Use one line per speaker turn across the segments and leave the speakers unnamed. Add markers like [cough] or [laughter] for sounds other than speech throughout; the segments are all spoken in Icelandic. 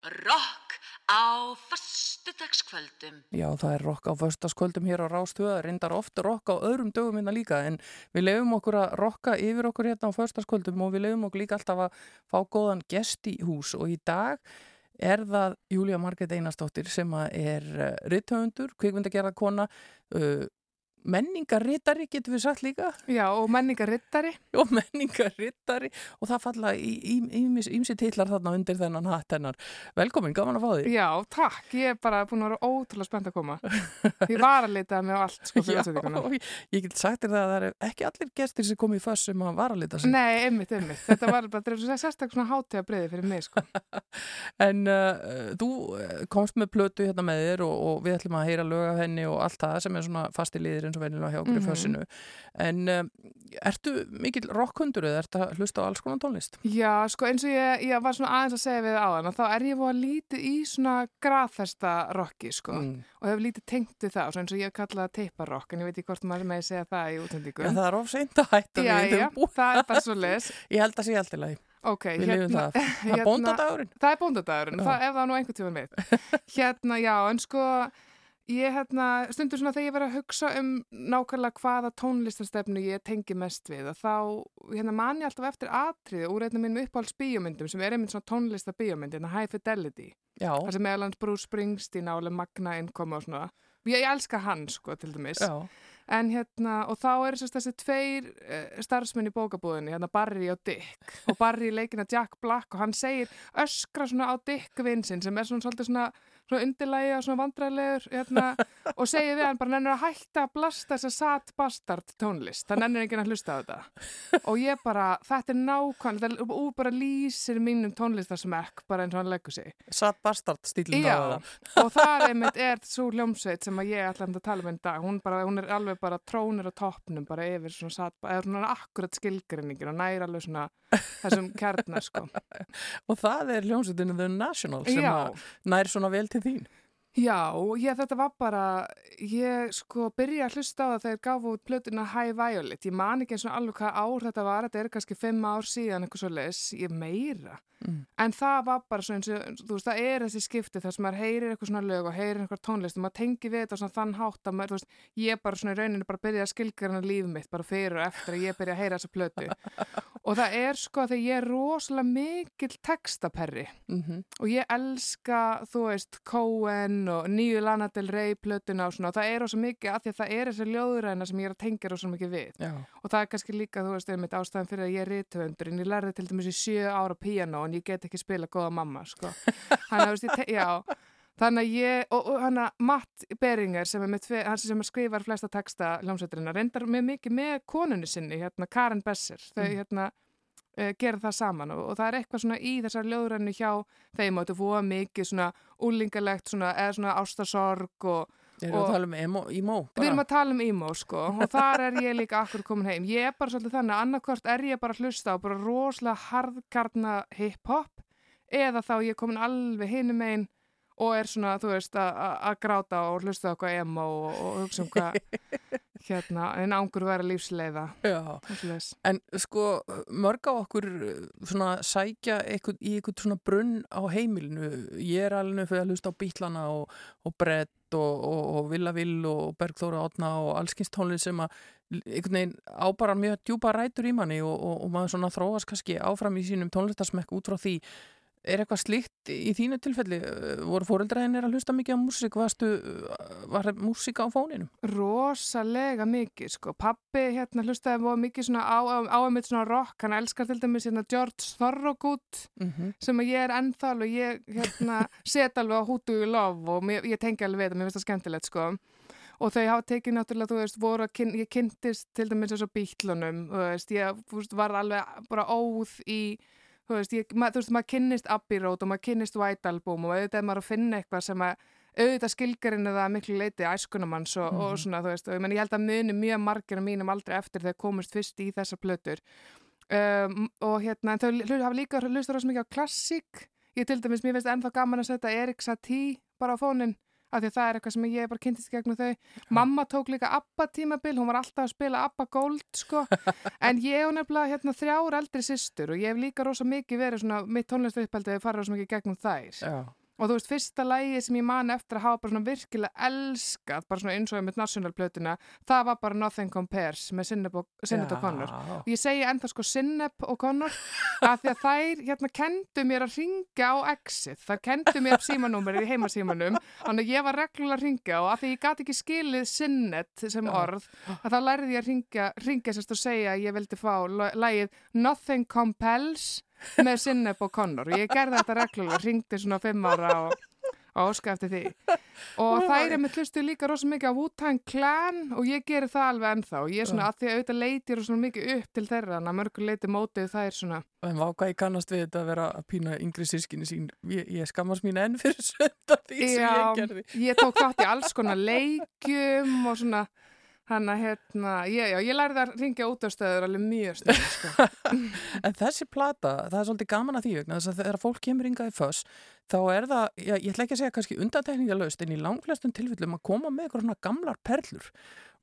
Rock á fastudagskvöldum.
Já, það er rock á föstaskvöldum hér á Rástöða, reyndar ofta rock á öðrum dögum hérna líka, en við lefum okkur að rocka yfir okkur hérna á föstaskvöldum og við lefum okkur líka alltaf að fá góðan gest í hús og í dag er það Júlia Marget Einarstóttir sem er ritthöfundur, kvikmyndagerða kona, uh, menningarrittari getur við sagt líka?
Já og menningarrittari
og menningarrittari og það falla ímsi titlar þarna undir þennan hatt hennar. Velkomin, gaman að fá því
Já, takk, ég er bara búin að vera ótrúlega spennt að koma. Ég var að leta með allt sko [laughs]
Já, ég, ég get sagt þér það að það er ekki allir gestir sem kom í fass sem að var að leta sig.
Nei, einmitt, einmitt, þetta var bara sérstaklega svona hátíða breyði fyrir mig sko. [laughs]
En uh, þú komst með plötu hérna með þér og, og við ætlum að heyra lög af henni og allt það sem er svona fasti liðir eins og venilega hjá okkur í fössinu. En um, ertu mikil rockhundur eða ert að hlusta á alls konar tónlist?
Já, sko eins og ég, ég var svona aðeins að segja við á þann þá er ég búin að lítið í svona graðfesta rocki sko mm. og hefur lítið tengt við það eins og ég hef kallað það teiparrock en ég veit ekki hvort maður með að segja það í útendíku.
Já, það er ofseint að hætta
já, við. Já, já, það er bara svo les.
Ég held að sé allt í lagi.
Ok,
hérna, það. það er bóndadagurinn.
Það er bóndadagurinn, ef það nú einhvern tíma við. [laughs] Hérna, já, en sko Ég hérna, stundur svona þegar ég verið að hugsa um nákvæmlega hvaða tónlistarstefnu ég tengi mest við og þá hérna man ég alltaf eftir atrið úr einnig minn uppáhalds bíómyndum sem er einmitt svona tónlistar bíómynd, hérna High Fidelity
Já.
það sem meðalans Bruce Springsteen álega magna innkoma og svona ég, ég elska hann sko til dæmis
Já.
en hérna og þá er þess að þessi tveir uh, starfsmenn í bókabúðinni hérna Barry og Dick og Barry leikina Jack Black og hann segir öskra svona á Dick vinsinn sem er svona svolítið svona svona undirlægi og svona vandræðilegur hérna, [laughs] og segið við hann bara nennir að hætta að blasta þess að satt bastard tónlist? Það nennir enginn að hlusta á þetta. Og ég bara, þetta er nákvæmlega er bara lýsir mínum tónlistarsmekk bara eins og hann leggur sig.
Satt bastard stílinn
á það og [laughs] það einmitt er svo hljómsveit sem að ég ætla að tala um einn dag. Hún, bara, hún er alveg bara trónir á toppnum bara yfir svona satt, eða svona akkurat skilgrinningin og næri alveg svona þessum kærna sko. [laughs]
Og það er hljómsveitinu The National sem nær svona vel til til þín?
Já, ég, þetta var bara, ég sko byrja að hlusta á það þegar gafu út plötuna High Violet, ég man ekki eins og alveg hvað ár þetta var, þetta er kannski fimm ár síðan eitthvað svo les, ég meira mm. en það var bara svo eins og þú veist, það er þessi skipti þar sem maður heyrir eitthvað svona lög og heyrir eitthvað tónlist og maður tengi við þetta svona þann hátt að maður, þú veist, ég bara svona í rauninu bara byrja að skilgjörna lífið mitt bara fyrir og eftir að ég byrja að heyra þessa plötu og það er sko að ég er rosalega mikil textaperri mm -hmm. og ég elska, þú veist, Cohen og nýju Lana Del Rey plötuna og svona og það er rosalega mikið að því að það er þessi ljóðræna sem ég er að tengja rosalega mikið við
Já.
og það er kannski líka, þú veist, einmitt ástæðan fyrir að ég er rítvöndur en ég lærði til dæmis í sjö ára piano en ég get ekki spila góða mamma sko. hann að þannig að ég og, og hann að Matt Beringer sem er með tve, hann sem skrifar flesta texta hljómsveiturinn reyndar með mikið með konunni sinni hérna Karen Besser þau mm. hérna uh, gera það saman og, og það er eitthvað svona í þessar ljóðrænu hjá þeim og þetta fóða mikið svona úlingalegt svona eða svona ástasorg og
Við erum að tala um emo, emo.
Við erum að tala um emo sko og þar er ég líka akkur komin heim. Ég er bara svolítið þannig að annarkort er ég bara að hlusta á bara rosalega hardkarna hip-hop eða þá ég er komin alveg hinum einn og er svona, þú veist, að gráta og hlusta okkur emo og, og hugsa um hvað [laughs] hérna, en ángur vera lífsleiða.
En sko, mörg á okkur svona sækja eitthvað, í eitthvað svona brunn á heimilinu. Ég er alveg fyrir að hlusta á Bítlana og, og Brett og, og Villa Vill og Bergþóra Átna og allskynnstónlið sem að einhvern veginn á bara mjög djúpa rætur í manni og maður svona þróast kannski áfram í sínum tónlistasmekk út frá því Er eitthvað slíkt í þínu tilfelli? Voru fóreldraðinir að hlusta mikið á músík? Varstu, var músík á fóninum?
Rosalega mikið, sko. Pappi hérna hlustaði mikið svona á, á, á að mitt svona rock. Hann elskar til dæmis hérna George Thorogood mm -hmm. sem ég er ennþál og ég hérna [laughs] set alveg á hútu í lof og mér, ég tengi alveg við það, mér finnst það skemmtilegt, sko. Og þau hafa tekið náttúrulega, þú veist, voru að kyn, ég kynntist til dæmis þessu bítlunum, þú veist, ég veist, var alveg bara óð í þú veist, ég, mað, þú veist, maður kynnist Abbey Road og maður kynnist White Album og auðvitað maður að finna eitthvað sem að auðvitað skilgarinn eða miklu leiti æskunamanns og, mm. og mhm. svona, þú veist, og ég, menn, ég held að muni mjög margir af mínum aldrei eftir þegar komist fyrst í þessar plötur um, og hérna, en þau hafa líka hlustur ás mikið á klassík, ég til dæmis, mér finnst ennþá gaman að setja Erik Satie bara á fónin af því að það er eitthvað sem ég bara kynntist gegnum þau. Mamma tók líka ABBA tímabil, hún var alltaf að spila ABBA Gold sko, [laughs] en ég hef nefnilega hérna þrjár eldri sýstur og ég hef líka rosa mikið verið svona, mitt tónlistuppeldi hefur farið rosa mikið gegnum þær.
Já.
Og þú veist, fyrsta lægi sem ég man eftir að hafa bara svona virkilega elskað, bara svona eins og með nationalplötuna, það var bara Nothing Compares með Sinneb og, Sinneb og Connor. Og ég segi ennþá sko Sinneb og Connor [laughs] að því að þær hérna kendu mér að ringja á exit. Þær kendu mér símanúmerið í heimasímanum, þannig að ég var reglulega að ringja og að því ég gati ekki skilið Sinnet sem orð, að þá lærði ég að ringja, ringja sérst og segja að ég vildi fá lægið Nothing Compels með Sinneb og Connor. Og ég gerði þetta reglulega, ringdi svona fimm ára og, og óska eftir því. Og þær er með hlustu líka rosalega mikið á Wu-Tang Clan og ég gerir það alveg ennþá. Og ég er svona að því að auðvitað leiti rosalega mikið upp til þeirra en að mörgur leiti mótið það er svona
En váka ég kannast við þetta að vera að pína yngri sískinni sín, ég, ég skammast mín enn fyrir [laughs] sönda því sem
Já,
ég gerði.
ég tók þátt í alls konar leikjum og svona Þannig að hérna, ég, já, ég lærði að ringja út á stöður alveg mjög stöður, sko. [laughs]
en þessi plata, það er svolítið gaman að því vegna þess að þegar fólk kemur ringað í föss, þá er það, já, ég ætla ekki að segja kannski undantekningalöst, en í langflestum tilfellum að koma með eitthvað svona gamlar perlur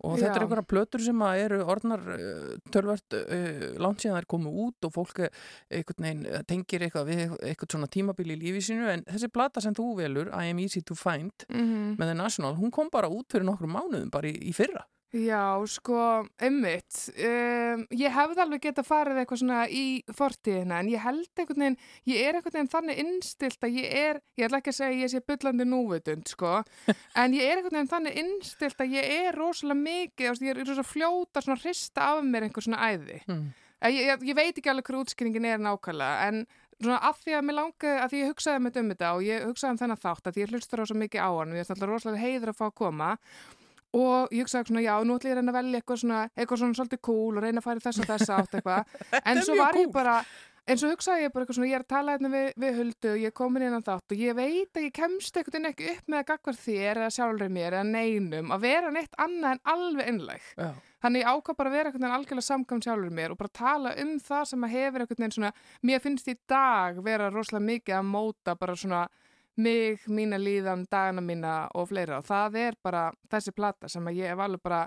og þetta er einhverja plötur sem eru orðnar uh, tölvert uh, langt síðan þær komu út og fólk veginn, tengir eitthvað við eitthvað svona tímabili í lífi sínu en þessi plata sem þú velur, I am easy to find mm -hmm. með The National, hún kom bara út fyrir nokkru mánuðum bara í, í fyrra
Já, sko, einmitt. Um, ég hefði alveg gett að farið eitthvað svona í fortíðina en ég held einhvern veginn, ég er einhvern veginn þannig innstilt að ég er, ég ætla ekki að segja að ég sé byllandi núvitund, sko, en ég er einhvern veginn þannig innstilt að ég er rosalega mikið, ég er rosalega fljóta svona hrista af mér einhver svona æði. Mm. Ég, ég, ég veit ekki alveg hverju útskýringin er nákvæmlega, en svona af því að mér langi, að því ég hugsaði með um þetta og ég hugsaði um þennan þátt að ég hlustur rosalega mikið á hann og ég er alltaf rosalega heiður að fá að koma og ég hugsaði svona, já, nú ætlum ég að reyna að velja eitthvað svona, eitthvað svona svolítið cool og reyna að fara þess og þess átt eitthvað. [laughs] En svo var ég bara, en svo hugsaði ég bara eitthvað svona, ég er að tala hérna við, við huldu og ég er komin inn á þátt og ég veit að ég kemst eitthvað ekki upp með að gagvar þér eða sjálfur mér eða neinum að vera neitt annað en alveg innleg já. þannig ég ákvað bara að vera eitthvað algjörlega samkvæm sjálfur mér og bara tala um það sem að hefur eitthvað svona, mér finnst í dag vera rosalega mikið að móta bara svona mig, mína líðan, dagana mína og fleira og það er bara þessi plata sem ég hef alveg bara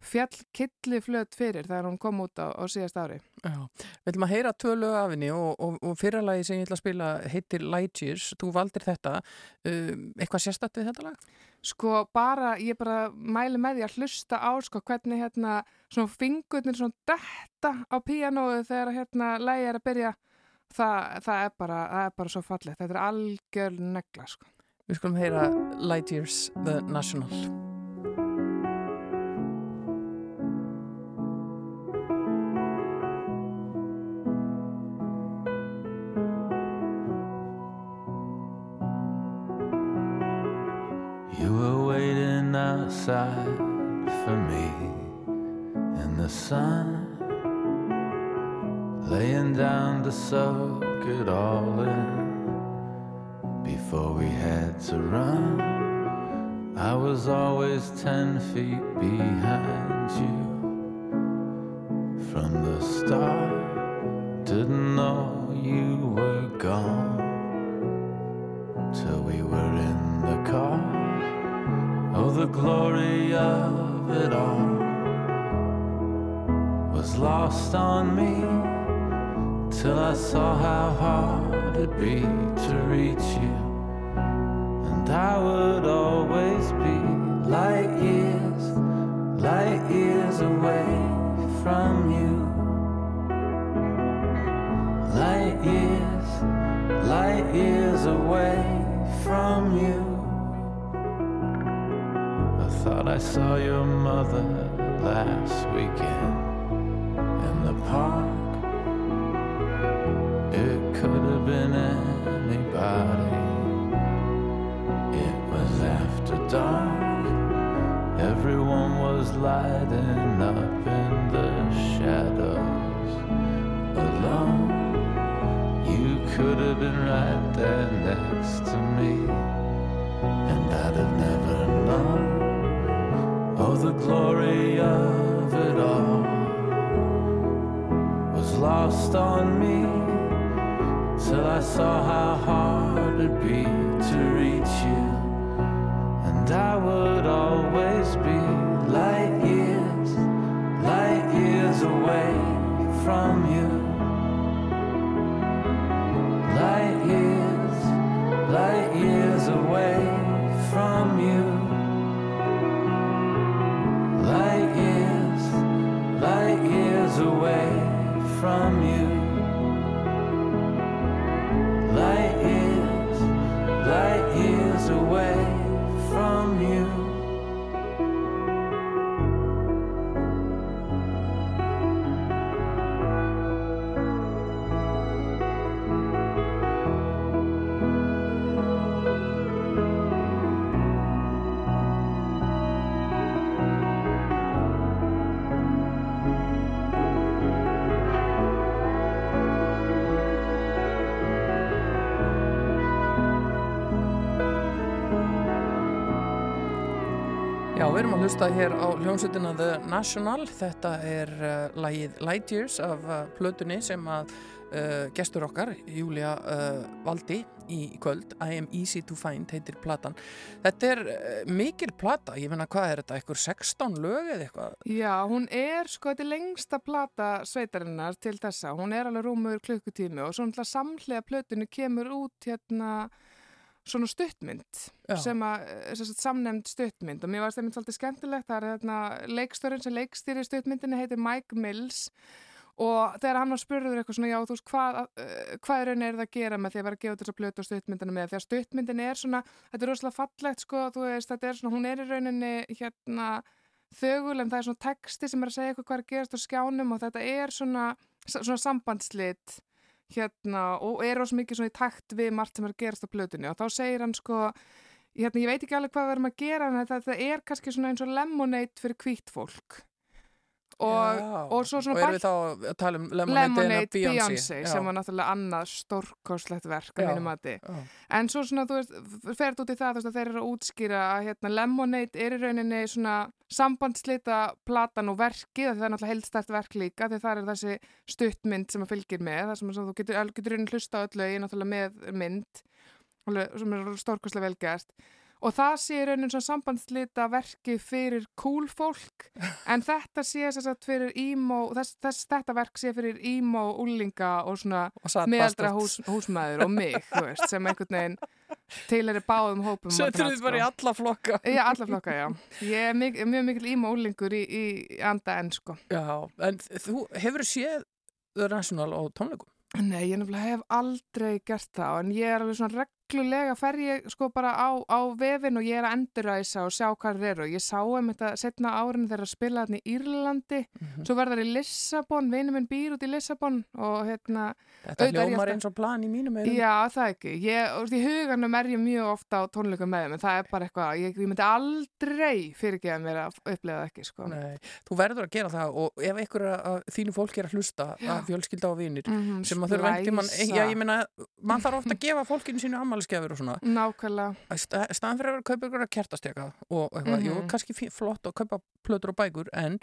fjall killi flöt fyrir þegar hún kom út á, á síðast ári.
Já, við ætlum að heyra tvölu af henni og, og, og fyrralagi sem ég ætla að spila heitir Light Years, þú valdir þetta, um, eitthvað sérstatt við þetta lag?
Sko bara, ég bara mæli með því að hlusta á sko hvernig hérna svona fingurnir svona detta á píanóðu þegar hérna lagi er að byrja það, það, er bara, það er bara svo fallið þetta er algjör negla sko.
Við skulum heyra Light Years The National
You were waiting outside for me in the sun laying down to soak it all in before we had to run. I was always ten feet behind you from the start. Didn't know you were gone till we were in the car. Oh, the glory of it all was lost on me till I saw how hard it'd be to reach you. And I would always be light years, light years away from you. Light years, light years away from you. I thought I saw your mother last weekend in the park. Lighting up in the shadows. Alone. You could have been right there next to me. And I'd have never known. Oh, the glory of it all was lost on me till I saw how hard it'd be to reach you. And from you. Light years, light years away from you. Light years, light years away from you.
Við erum að hlusta hér á hljómsveitina The National. Þetta er uh, lagið Light Years af uh, plötunni sem að uh, gestur okkar, Júlia Valdi í kvöld, I am easy to find, heitir platan. Þetta er mikil plata, ég finna hvað er þetta, eitthvað 16 lög eða eitthvað?
Já, hún er sko, þetta er lengsta plata sveitarinnar til þessa. Hún er alveg rúmur klukkutími og svo náttúrulega samhlega plötunni kemur út hérna svona stuttmynd
Já.
sem að, eh, samnefnd stuttmynd. Og mér varst það mynd svolítið skemmtilegt það er hérna leikstörinn sem leikstýri stuttmyndinni heitir Mike Mills. Og þegar hann var spurður eitthvað svona já þú veist hvað, uh, hvað er raun er það að gera með því að vera að gefa þess að blöta stuttmyndina með? Því að stuttmyndin er svona, þetta er rosalega fallegt sko, þú veist, þetta er svona, hún er í rauninni hérna þögul en það er svona texti sem er að segja eitthvað hvað er að gerast á skjánum og þetta er svona, svona sambandslit hérna og er ós mikið í takt við margt sem er að gerast á blötunni og þá segir hann sko hérna, ég veit ekki alveg hvað við erum að gera en þetta er kannski eins og lemonade fyrir hvítt fólk og, og svo svona
Og erum við þá að tala um Lemonade,
Lemonade
Beyoncé?
Sem var náttúrulega annað stórkostlegt verk en svo svona þú veist, fer þetta út í það að þeir eru að útskýra að hérna, Lemonade er í rauninni svona sambandslita platan og því það er náttúrulega heildstært verk líka því það er þessi stuttmynd sem að fylgir með það sem að þú getur, getur hlusta á öllu í náttúrulega með mynd sem er stórkostlega velgert og það sé í rauninni svona sambandslita verki fyrir cool fólk [laughs] en þetta sé þess að fyrir emo, þess, þess, þetta verk sé fyrir emo, úlinga og svona meðaldra hús, húsmaður og mig, veist, sem einhvern veginn til er báðum hópum. margan
þið bara í
hátt,
alla flokka.
sko. Já, alla flokka, já. Ég er mjög, mjög mikil emo úlingur í, í anda enn, sko.
Já, en þú hefur séð The National á tónleikum?
Nei, ég hef aldrei gert það en ég er alveg svona reglulega fer ég sko bara á, á vefin og ég er að enduræsa og sjá hvað það eru og ég sá um þetta setna árin þegar að spila þarna í Írlandi
Mhm.
svo verðar í Lissabon, vinur minn býr út í Lissabon og hérna
Þetta hljómar eins og plan í mínum erum.
Já, það ekki. Ég, og í huganum er ég mjög ofta á tónleikum með þeim, en það er bara eitthvað, ég, ég myndi aldrei fyrirgeða mér að upplega það ekki, sko.
Nei, þú verður að gera það og ef einhver af þínu fólk er að hlusta
Já.
að fjölskylda og vinir
Mm
sem að þurfa ég ammælisgefur og svona
Nákvæmlega.
Staðan fyrir að kaupa ykkur að kertasteka og eitthvað, jú,
Mhm.
kannski fí- flott að kaupa plötur og bækur en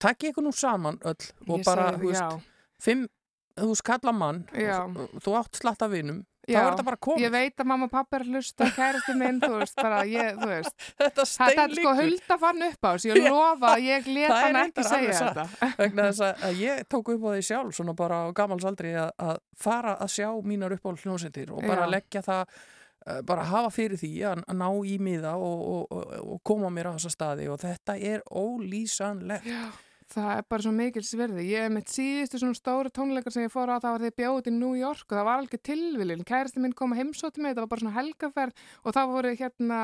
takk ykkur nú saman öll og
Ég
bara,
segi,
þú veist, fimm þú veist, kalla mann og þú átt slatta vinum þá
Já,
er þetta bara komið
Ég veit að mamma og pappa er hlusta, kærasti minn, þú veist, bara, ég, þú veist. [laughs]
þetta
Þetta er sko hulda fann upp á þessu, ég [laughs] lofa að ég let
Það er
hann ekki segja þetta. [laughs]
vegna þess að, ég tók upp á því sjálf svona bara á gamalsaldri að, að fara að sjá mínar upp á hljómsveitir og bara
Já.
leggja það uh, bara hafa fyrir því að, að ná í miða og, og, og, og koma mér á þessa staði og þetta er ólýsanlegt
Já, það er bara svo mikil sverði. Ég hef mitt síðustu svona stóru tónleikar sem ég fór á það var þegar ég bjóði í New York og það var alveg tilviljun. Kærasti minn kom að heimsóti mig, þetta var bara svona helgaferð og það voru hérna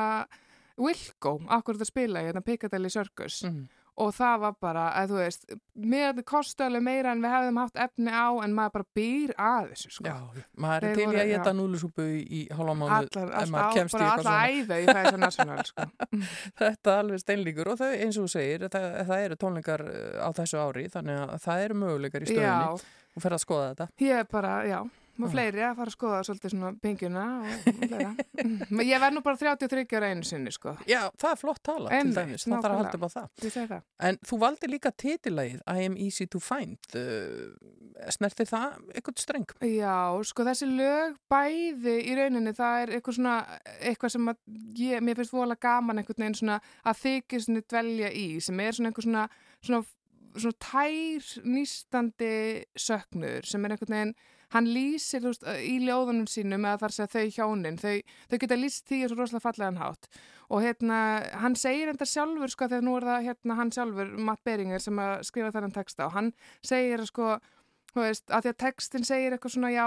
Wilco, akkur þetta spila í hérna Piccadilly Circus
mm.
Og það var bara, að þú veist, með alveg meira en við hefðum haft efni á en maður bara býr að þessu sko.
Já, maður er til í
voru-
að geta núlusúpu í, í hálfa mánu
Allar,
ef maður kemst í eitthvað svona
national sko. [laughs]
þetta er alveg steinlíkur og þau, eins og þú segir það, það eru tónleikar uh, á þessu ári þannig að það eru möguleikar í stöðunni
Já,
og fer að skoða þetta
ég er bara, Já. Og fleiri að fara að skoða svolítið svona pingjuna og fleira. [laughs] Ég verð nú bara 33 ára einu sinni, sko.
Já, það er flott tala til
Einmitt,
dæmis, það þarf að halda upp á það
það.
En þú valdi líka titillægið I am easy to find uh, Snertir það eitthvað streng?
Já, sko þessi lög bæði í rauninni, það er eitthvað svona, eitthvað sem að ég, mér finnst vola gaman einhvern veginn svona að þykist dvelja í, sem er svona einhver svona, svona svona tær nýstandi söknur sem er einhvern veginn hann lýsir veist, í ljóðunum sínum eða þar segja þau hjónin þau, þau geta lýst því að svo rosalega fallegan hátt. Og hérna, hann segir enda sjálfur sko þegar nú er það hérna hann sjálfur Matt Beringer sem að skrifa þennan texta og hann segir sko þú veist, að því að textin segir eitthvað svona, já,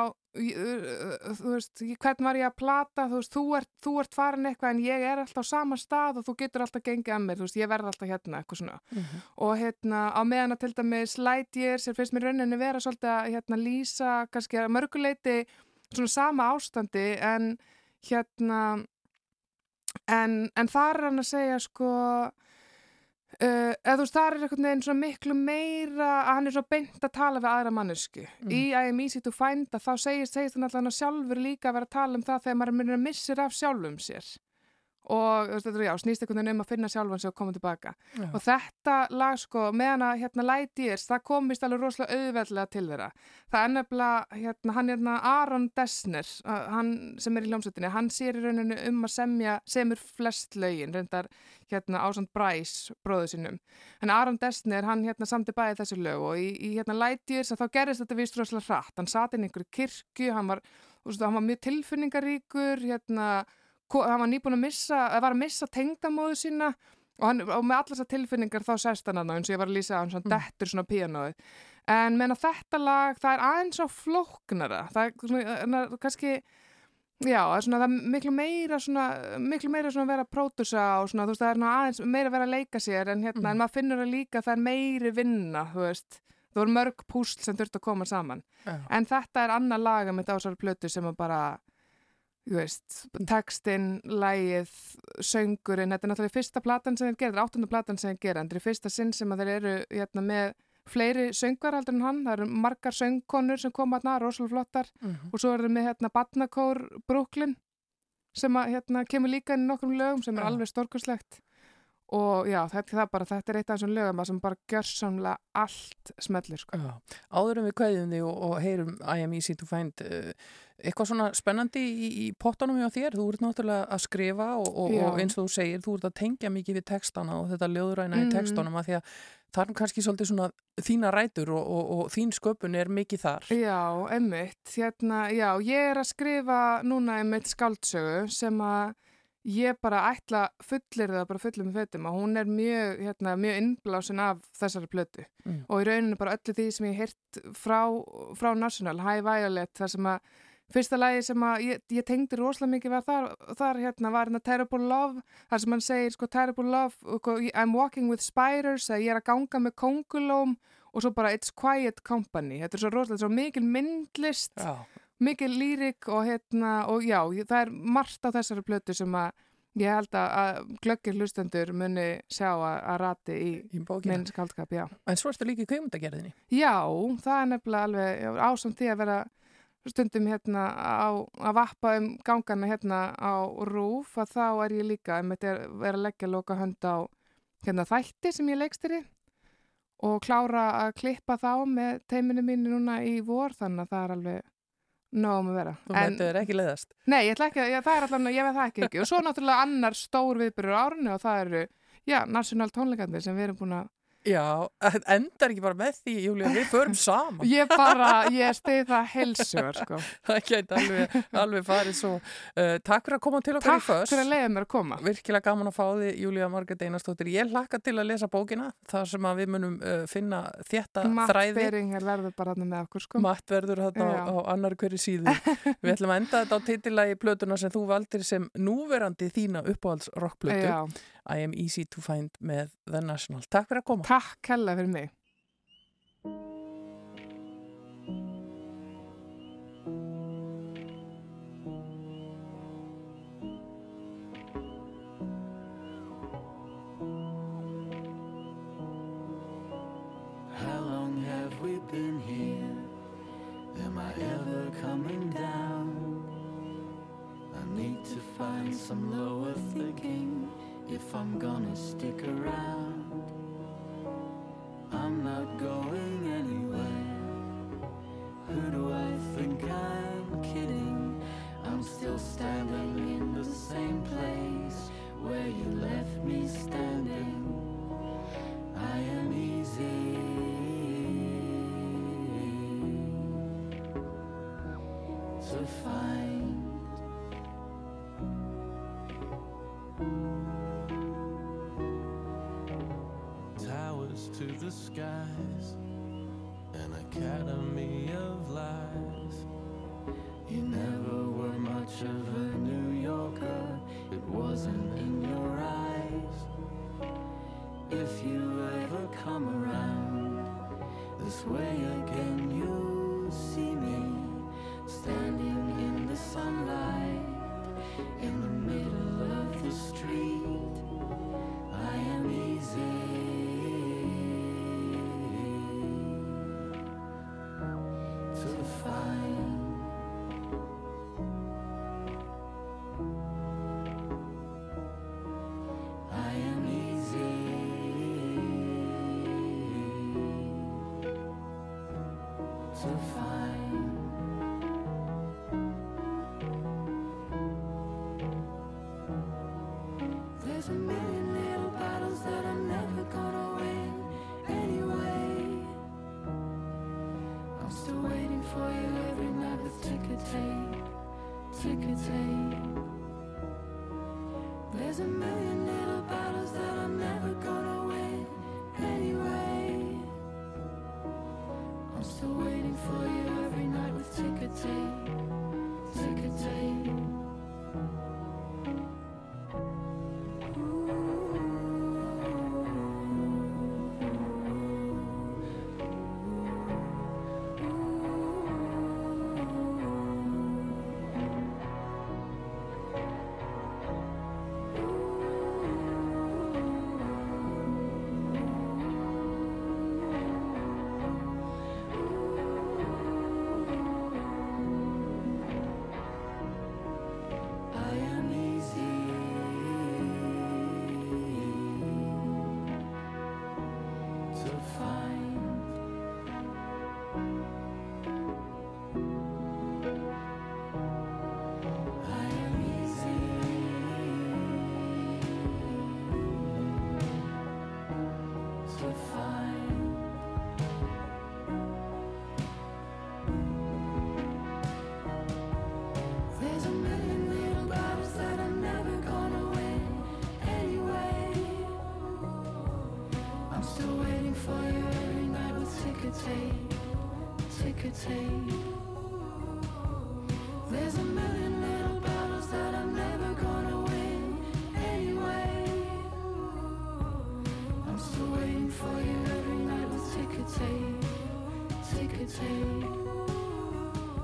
þú veist, hvern var ég að plata, þú veist, þú ert, þú ert farin eitthvað en ég er alltaf á sama stað og þú getur alltaf gengið að mér, þú veist, ég verð alltaf hérna, eitthvað svona. Mm -hmm. Og hérna, á meðan að til dæmis Lightyear, sem finnst mér rauninni vera svolítið að hérna lýsa, kannski að mörguleiti svona sama ástandi en hérna, en, en það er hann að segja, sko, Uh, eða þú veist, það er einhvern veginn svona miklu meira að hann er svo beint að tala við aðra mannesku. Mm. Í easy to find að þá segist, segist hann alltaf hann sjálfur líka að vera að tala um það þegar maður myndir að missir af sjálfum sér og er já, snýst einhvern veginn um að finna sjálfan sig og koma tilbaka. Já. og þetta lag sko, meðan að hérna Light Years, það komist alveg rosalega auðveldlega til þeirra. Það er nefnilega, hérna, hann er hérna Aron Dessner, hann sem er í hljómsveitinni hann sér í rauninu um að semja semur flest lögin, reyndar hérna Ásand Bræs, bróðu sinum en Aron Dessner, hann hérna samti bæði þessu lög og í, í hérna Light Years þá gerist þetta vist rosalega hratt, hann satt inn í einhverju kirkju, hann var, hann var mjög tilfinningaríkur, hérna hann var nýbúin að missa, að var að missa tengdamóðu sína og, hann, og með allar þessar tilfinningar þá sest hann að eins og ég var að lýsa að hann svona mm. dettur svona píanóið en meðan þetta lag það er aðeins á flóknara það er svona, kannski já, það er svona, það er miklu meira svona, miklu meira svona að vera að pródusa og svona, þú veist, það er aðeins meira að vera að leika sér en hérna, mm. en maður finnur að líka það er meiri vinna, þú veist það voru mörg púsl sem þurft að koma saman já. en þetta er annað laga með dásar plötu sem að bara Textin, lægið, söngurinn, þetta er náttúrulega fyrsta platan sem þeir gera, þetta er áttundu platan sem þeir gera, þetta er fyrsta sinn sem þeir eru hérna, með fleiri söngvar aldrei en hann, það eru margar söngkonur sem koma hérna, rosalega flottar. Mm -hmm. og svo eru þeir með hérna Badnakór Brooklyn sem að, hérna, kemur líka inn í nokkrum lögum sem er alveg stórkurslegt og já, þetta, það bara, þetta er eitt af þessum lögum sem bara gjör samlega allt smellir sko.
Áður en við kvæðum því og, og heyrum I am easy to find uh, eitthvað svona spennandi í, í pottanum hjá þér, þú ert náttúrulega að skrifa og, og, og eins og þú segir, þú ert að tengja mikið við textana og þetta löðræna mm. í textunum að því að það er kannski svolítið svona þína rætur og, og þín sköpun er mikið þar.
Já, emmitt hérna, já, ég er að skrifa núna emmitt skáldsögu sem að ég bara ætla fullir það bara fullir með fötum að hún er mjög, hérna, mjög innblásin af þessari plötu mm. og í rauninu bara öllu því sem ég heirt frá, frá National, High Violet þar sem að Fyrsta lagi sem ég, ég tengdi rosalega mikið var þar, þar hérna var hérna Terrible Love, þar sem hann segir sko Terrible Love, I'm walking with spiders, að ég er að ganga með kongulóm og svo bara It's Quiet Company. Þetta er svo rosalega, svo mikil myndlist, já. Mikil lírik og hérna, og já, það er margt á þessari plötu sem að ég held að glöggir hlustendur muni sjá að, að rati í, í minn skaldskap, já.
En svo erstu líka í kveimundageriðinni?
Já, það er nefnilega alveg ásamt því að vera stundum hérna á að vappa um gangana hérna á rúf að þá er ég líka þetta að vera að leggja loka hönd á hérna þætti sem ég leikstýri og klára að klippa þá með teiminu mínu núna í vor þannig að það er alveg um að vera.
Þú það er ekki leiðast?
Nei, ég ætla ekki, ég, það er alltaf, ég veit það ekki ekki og svo náttúrulega annar stór viðbyrjur árinu og það eru, já, national tónleikarnir sem við erum búin að
Já, endar ekki bara með því, Júlia, við förum [laughs] saman.
Ég bara, ég stegi það helsur, sko. [laughs]
Það gæti alveg, alveg farið svo. Uh, takk fyrir að koma til okkar
takk í föst. Takk fyrir að leiða mér að koma.
Virkilega gaman að fá því, Júlia Marget Einarstóttir. Ég hlakka til að lesa bókina, þar sem við munum uh, finna þétta
Matt
þræði.
Matt Beringer verður bara hann með okkur, sko.
Matt verður hann á, á annar hverju síðu. [laughs] við ætlum að enda þetta á titillagi plötuna sem þú valdir sem núverandi þína uppáhaldsrockplötu. I am easy to find með The National. Takk fyrir að koma.
Takk hella fyrir mig.
Some lower thinking if I'm gonna stick around. towers to the skies. is a man.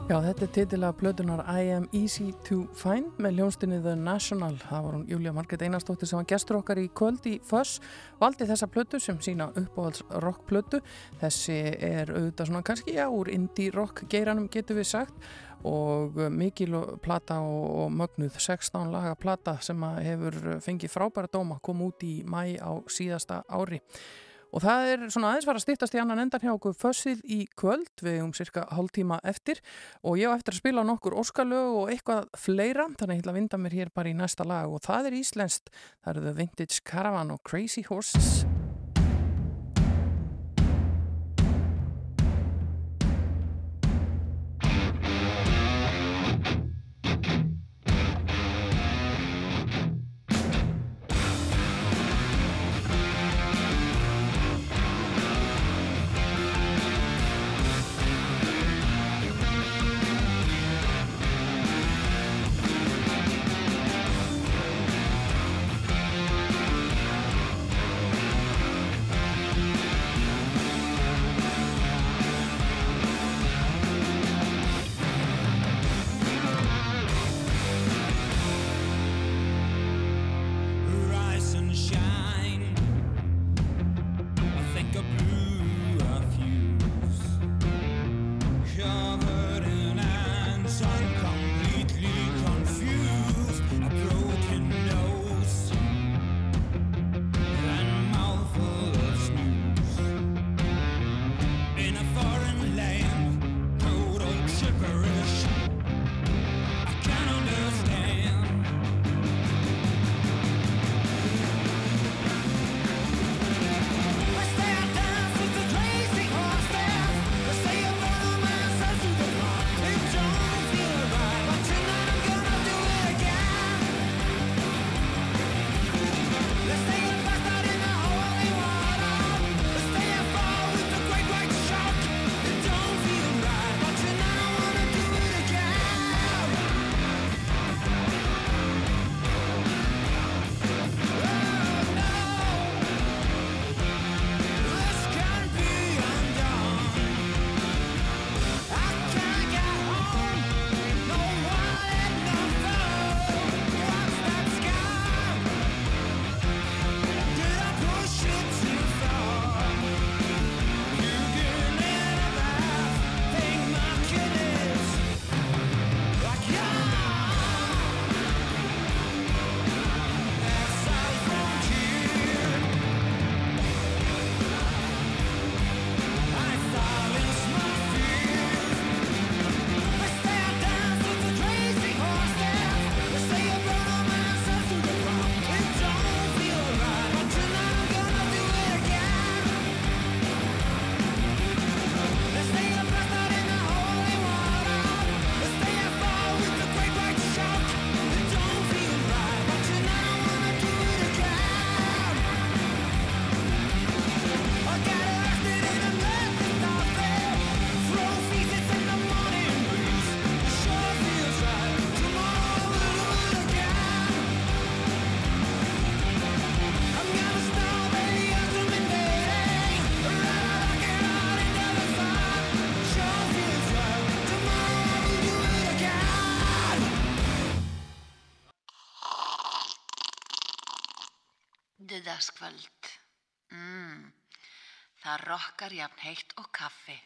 Já, þetta er titilega blödunar I am easy to find með ljónstinni The National. Það var hún Júlia Margret Einarstóttir sem var gestur okkar í kvöld í Föss. Valdi þessa blödu sem sína uppáhalds rockblödu. Þessi er auðvitað svona kannski, já, úr indie rock geiranum getur við sagt og mikil plata og mögnuð 16 laga plata sem hefur fengið frábæra dóma kom út í mæ á síðasta ári. Og það er svona aðeins var að stýttast í annan endan hjá okkur. Fössið í kvöld við um cirka hálf tíma eftir. Og ég á eftir að spila nokkur óskalög og eitthvað fleira þannig að ég ætla að vinda mér hér bara í næsta lag. Og það er íslenskt, það eru The Vintage Caravan og Crazy Horses.
Þriðdagskvöld. Mm, það rokkar jafn heitt og kaffi.